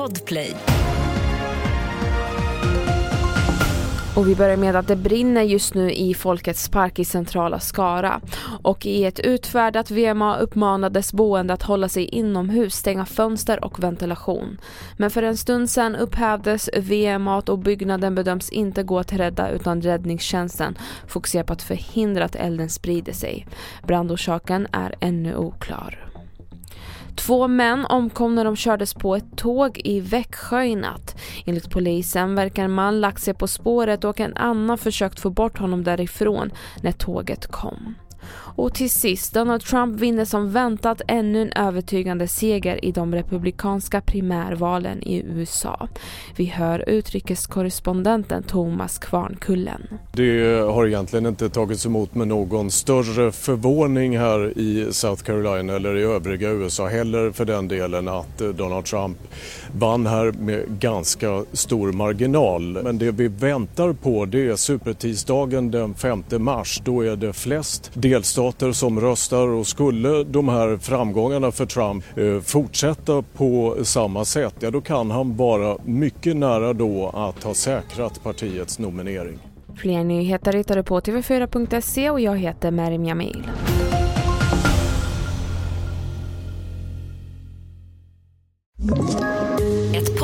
Podplay. Och vi börjar med att det brinner just nu i Folkets park i centrala Skara. Och i ett utfärdat VMA uppmanades boende att hålla sig inomhus, stänga fönster och ventilation. Men för en stund sedan upphävdes VMA och byggnaden bedöms inte gå att rädda utan räddningstjänsten fokuserar på att förhindra att elden sprider sig. Brandorsaken är ännu oklar. Två män omkom när de kördes på ett tåg i Växjö i natt. Enligt polisen verkar en man lagt sig på spåret och en annan försökt få bort honom därifrån när tåget kom. Och till sist, Donald Trump vinner som väntat ännu en övertygande seger i de republikanska primärvalen i USA. Vi hör utrikeskorrespondenten Thomas Kvarnkullen. Det har egentligen inte tagits emot med någon större förvåning här i South Carolina eller i övriga USA heller för den delen att Donald Trump vann här med ganska stor marginal. Men det vi väntar på det är supertisdagen den 5 mars. Då är det flest delstater som röstar och skulle de här framgångarna för Trump eh, fortsätta på samma sätt, ja då kan han vara mycket nära då att ha säkrat partiets nominering. Fler nyheter hittar du på tv4.se och jag heter Merim Jamil.